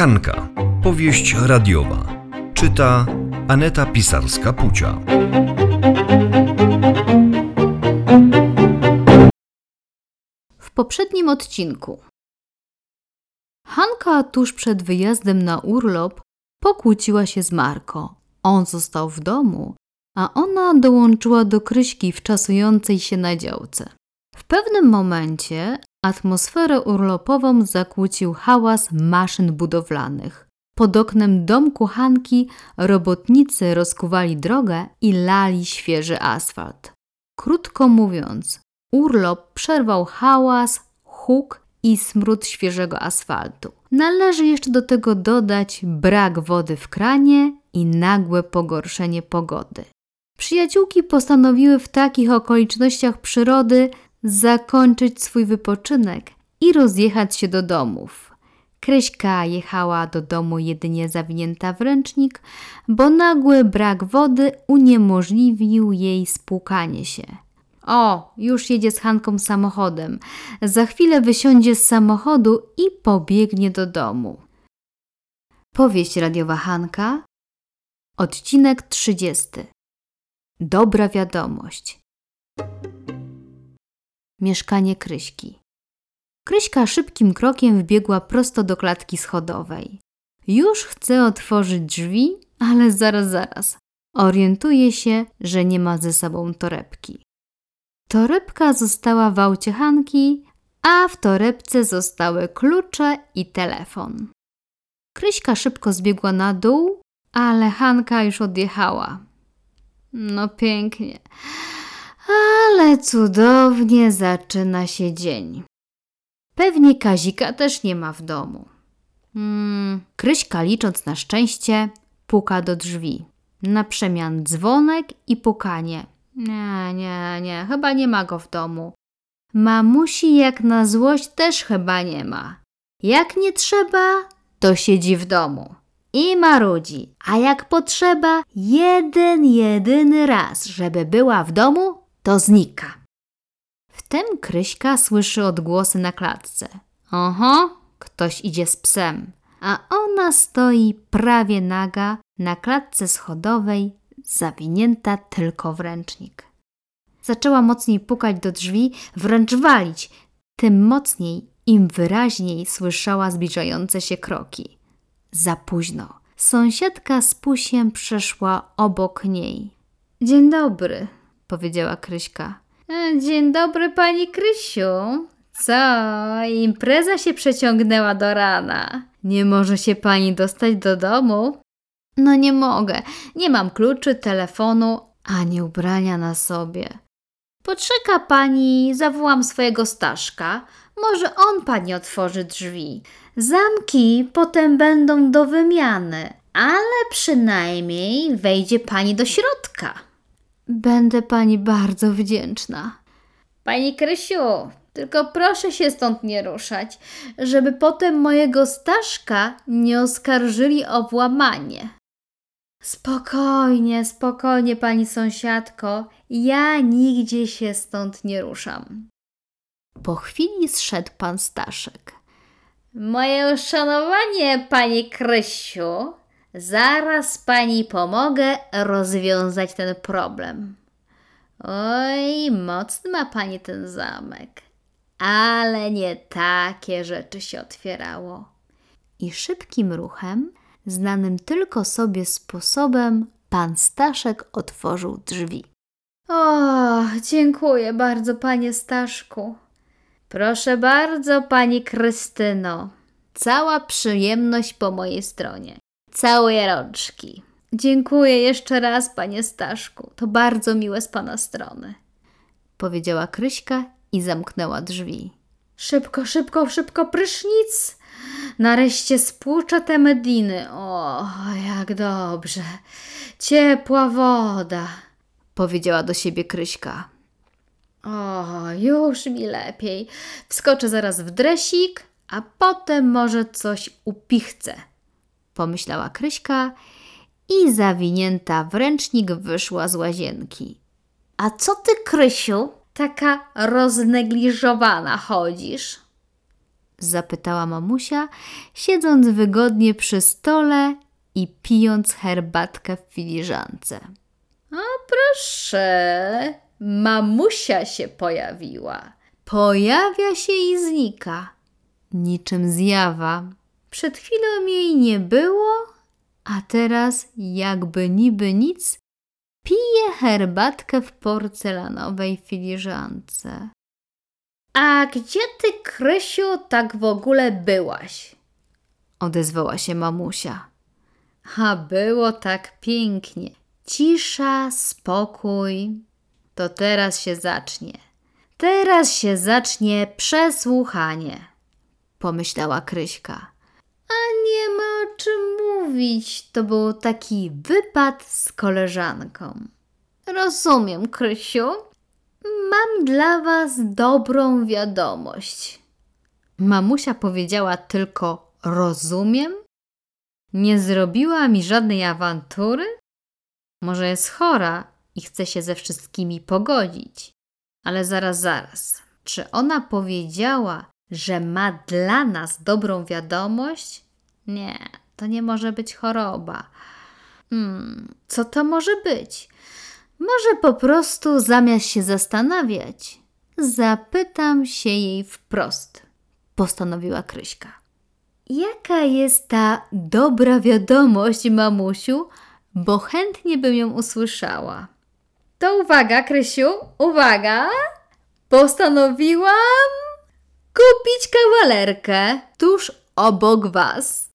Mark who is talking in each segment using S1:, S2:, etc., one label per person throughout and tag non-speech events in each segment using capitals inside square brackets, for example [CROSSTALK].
S1: Hanka. Powieść radiowa. Czyta Aneta Pisarska-Pucia.
S2: W poprzednim odcinku Hanka tuż przed wyjazdem na urlop pokłóciła się z Marko. On został w domu, a ona dołączyła do Kryśki wczasującej się na działce. W pewnym momencie atmosferę urlopową zakłócił hałas maszyn budowlanych. Pod oknem domku Hanki robotnicy rozkuwali drogę i lali świeży asfalt. Krótko mówiąc, urlop przerwał hałas, huk i smród świeżego asfaltu. Należy jeszcze do tego dodać brak wody w kranie i nagłe pogorszenie pogody. Przyjaciółki postanowiły w takich okolicznościach przyrody zakończyć swój wypoczynek i rozjechać się do domów. Kryśka jechała do domu jedynie zawinięta w ręcznik, bo nagły brak wody uniemożliwił jej spłukanie się. O, już jedzie z Hanką samochodem. Za chwilę wysiądzie z samochodu i pobiegnie do domu. Powieść radiowa Hanka, odcinek 30. Dobra wiadomość. Mieszkanie Kryśki. Kryśka szybkim krokiem wbiegła prosto do klatki schodowej. Już chce otworzyć drzwi, ale zaraz, zaraz. Orientuje się, że nie ma ze sobą torebki. Torebka została w aucie Hanki, a w torebce zostały klucze i telefon. Kryśka szybko zbiegła na dół, ale Hanka już odjechała. No pięknie. Ale cudownie zaczyna się dzień. Pewnie Kazika też nie ma w domu. Hmm, Kryśka licząc na szczęście, puka do drzwi. Na przemian dzwonek i pukanie. Nie, nie, nie, chyba nie ma go w domu. Mamusi jak na złość też chyba nie ma. Jak nie trzeba, to siedzi w domu i marudzi, a jak potrzeba, jeden, jedyny raz, żeby była w domu, to znika. Wtem Kryśka słyszy odgłosy na klatce. Oho, ktoś idzie z psem, a ona stoi prawie naga na klatce schodowej, zawinięta tylko w ręcznik. Zaczęła mocniej pukać do drzwi, wręcz walić. Tym mocniej, im wyraźniej słyszała zbliżające się kroki. Za późno. Sąsiadka z pusiem przeszła obok niej. Dzień dobry, powiedziała Kryśka. E, dzień dobry, pani Krysiu. Co, impreza się przeciągnęła do rana. Nie może się pani dostać do domu? No nie mogę. Nie mam kluczy, telefonu, ani ubrania na sobie. Poczeka pani, zawołam swojego Staszka. Może on pani otworzy drzwi. Zamki potem będą do wymiany, ale przynajmniej wejdzie pani do środka. Będę pani bardzo wdzięczna. Pani Krysiu, tylko proszę się stąd nie ruszać, żeby potem mojego Staszka nie oskarżyli o włamanie. Spokojnie, spokojnie, pani sąsiadko, ja nigdzie się stąd nie ruszam. Po chwili zszedł pan Staszek. Moje uszanowanie, pani Krysiu, zaraz pani pomogę rozwiązać ten problem. Oj, mocny ma pani ten zamek, ale nie takie rzeczy się otwierało. I szybkim ruchem, znanym tylko sobie sposobem, pan Staszek otworzył drzwi. O, dziękuję bardzo, panie Staszku. Proszę bardzo, pani Krystyno. Cała przyjemność po mojej stronie. Całe rączki. Dziękuję jeszcze raz, panie Staszku. To bardzo miłe z pana strony. Powiedziała Kryśka i zamknęła drzwi. Szybko, szybko, szybko, prysznic! Nareszcie spłuczę te medliny. O, jak dobrze. Ciepła woda, powiedziała do siebie Kryśka. O, już mi lepiej. Wskoczę zaraz w dresik, a potem może coś upichcę, pomyślała Kryśka i zawinięta w ręcznik wyszła z łazienki. A co ty, Krysiu, taka roznegliżowana chodzisz? Zapytała mamusia, siedząc wygodnie przy stole i pijąc herbatkę w filiżance. O proszę, mamusia się pojawiła. Pojawia się i znika. Niczym zjawa. Przed chwilą jej nie było, a teraz jakby niby nic pije herbatkę w porcelanowej filiżance. A gdzie ty, Krysiu, tak w ogóle byłaś? Odezwała się mamusia. A było tak pięknie. Cisza, spokój. To teraz się zacznie. Teraz się zacznie przesłuchanie, pomyślała Kryśka. A nie ma o czym mówić, to był taki wypad z koleżanką. Rozumiem, Krysiu. Mam dla was dobrą wiadomość. Mamusia powiedziała tylko rozumiem? Nie zrobiła mi żadnej awantury? Może jest chora i chce się ze wszystkimi pogodzić. Ale zaraz, zaraz. Czy ona powiedziała, że ma dla nas dobrą wiadomość? Nie, to nie może być choroba. Hmm, co to może być? Może po prostu zamiast się zastanawiać, zapytam się jej wprost, postanowiła Kryśka. Jaka jest ta dobra wiadomość, mamusiu, bo chętnie bym ją usłyszała. To uwaga, Krysiu, uwaga! Postanowiłam kupić kawalerkę tuż obok was.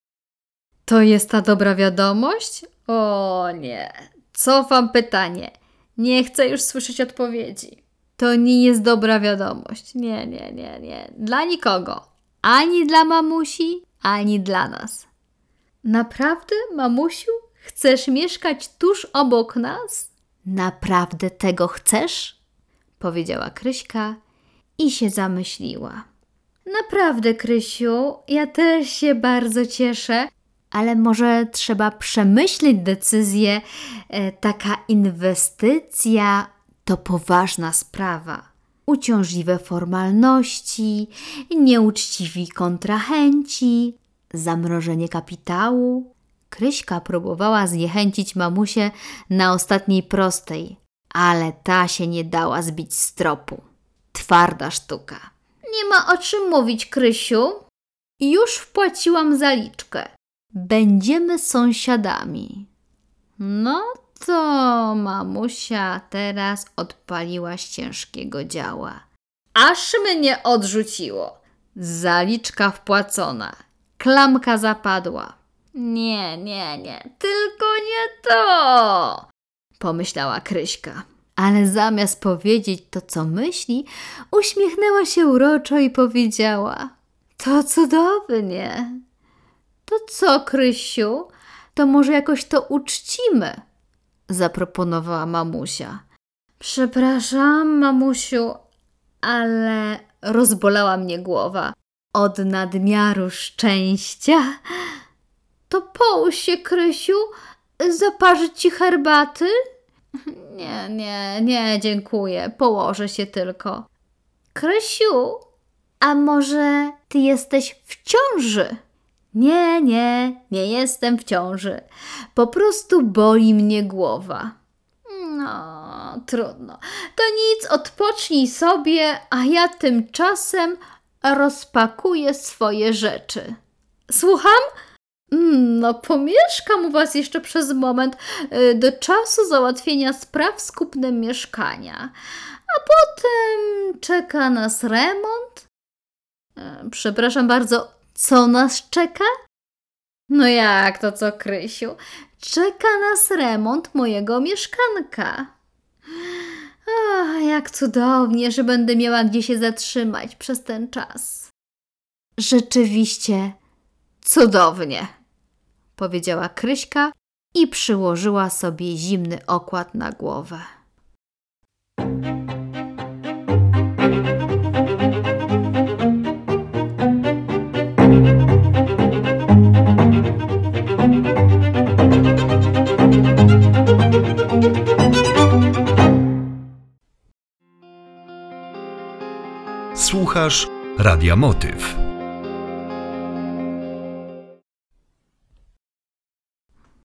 S2: To jest ta dobra wiadomość? O nie, cofam pytanie. Nie chcę już słyszeć odpowiedzi. To nie jest dobra wiadomość. Nie, nie, nie, nie. Dla nikogo. Ani dla mamusi, ani dla nas. Naprawdę, mamusiu, chcesz mieszkać tuż obok nas? Naprawdę tego chcesz? Powiedziała Kryśka i się zamyśliła. Naprawdę, Krysiu, ja też się bardzo cieszę, ale może trzeba przemyśleć decyzję. E, taka inwestycja to poważna sprawa. Uciążliwe formalności, nieuczciwi kontrahenci, zamrożenie kapitału. Kryśka próbowała zniechęcić mamusię na ostatniej prostej, ale ta się nie dała zbić z tropu. Twarda sztuka. Nie ma o czym mówić, Krysiu. Już wpłaciłam zaliczkę. Będziemy sąsiadami. No to mamusia teraz odpaliła z ciężkiego działa. Aż mnie odrzuciło. Zaliczka wpłacona. Klamka zapadła. Nie, nie, nie, tylko nie to, pomyślała Kryśka. Ale zamiast powiedzieć to, co myśli, uśmiechnęła się uroczo i powiedziała: To cudownie. To co, Krysiu? To może jakoś to uczcimy? zaproponowała mamusia. Przepraszam, mamusiu, ale rozbolała mnie głowa. Od nadmiaru szczęścia. To połóż się, Krysiu, zaparzyć ci herbaty? [LAUGHS] Nie, nie, nie, dziękuję. Położę się tylko. Krysiu, a może ty jesteś w ciąży? Nie, nie, nie jestem w ciąży. Po prostu boli mnie głowa. No, trudno. To nic, odpocznij sobie, a ja tymczasem rozpakuję swoje rzeczy. Słucham? Mm, No, pomieszkam u Was jeszcze przez moment y, do czasu załatwienia spraw z kupnem mieszkania, a potem czeka nas remont. E, Przepraszam bardzo, co nas czeka? No jak to co, Krysiu? Czeka nas remont mojego mieszkanka. Ach, jak cudownie, że będę miała gdzie się zatrzymać przez ten czas. Rzeczywiście cudownie, powiedziała Kryśka i przyłożyła sobie zimny okład na głowę.
S1: Radia Motyw.